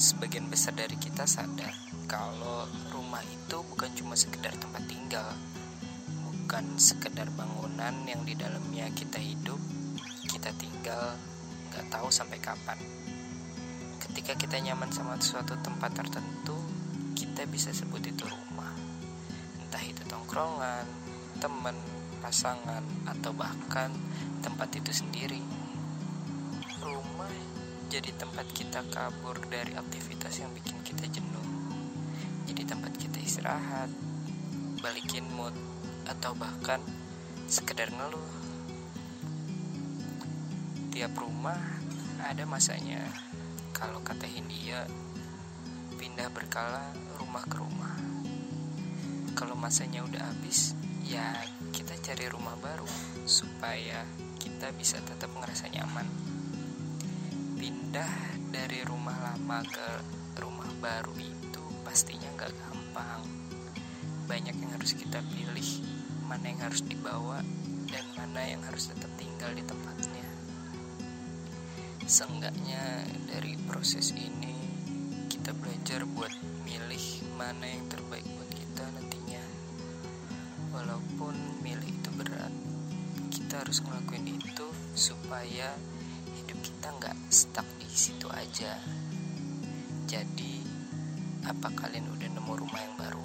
Sebagian besar dari kita sadar kalau rumah itu bukan cuma sekedar tempat tinggal, bukan sekedar bangunan yang di dalamnya kita hidup, kita tinggal, nggak tahu sampai kapan. Ketika kita nyaman sama suatu tempat tertentu, kita bisa sebut itu rumah. Entah itu tongkrongan, teman, pasangan, atau bahkan tempat itu sendiri. Jadi tempat kita kabur dari aktivitas yang bikin kita jenuh. Jadi tempat kita istirahat, balikin mood, atau bahkan sekedar ngeluh. Tiap rumah ada masanya. Kalau kata Hindia, pindah berkala rumah ke rumah. Kalau masanya udah habis, ya kita cari rumah baru supaya kita bisa tetap ngerasa nyaman pindah dari rumah lama ke rumah baru itu pastinya nggak gampang. Banyak yang harus kita pilih mana yang harus dibawa dan mana yang harus tetap tinggal di tempatnya. Seenggaknya dari proses ini kita belajar buat milih mana yang terbaik buat kita nantinya. Walaupun milih itu berat kita harus ngelakuin itu supaya hidup kita nggak stuck di situ aja. Jadi, apa kalian udah nemu rumah yang baru?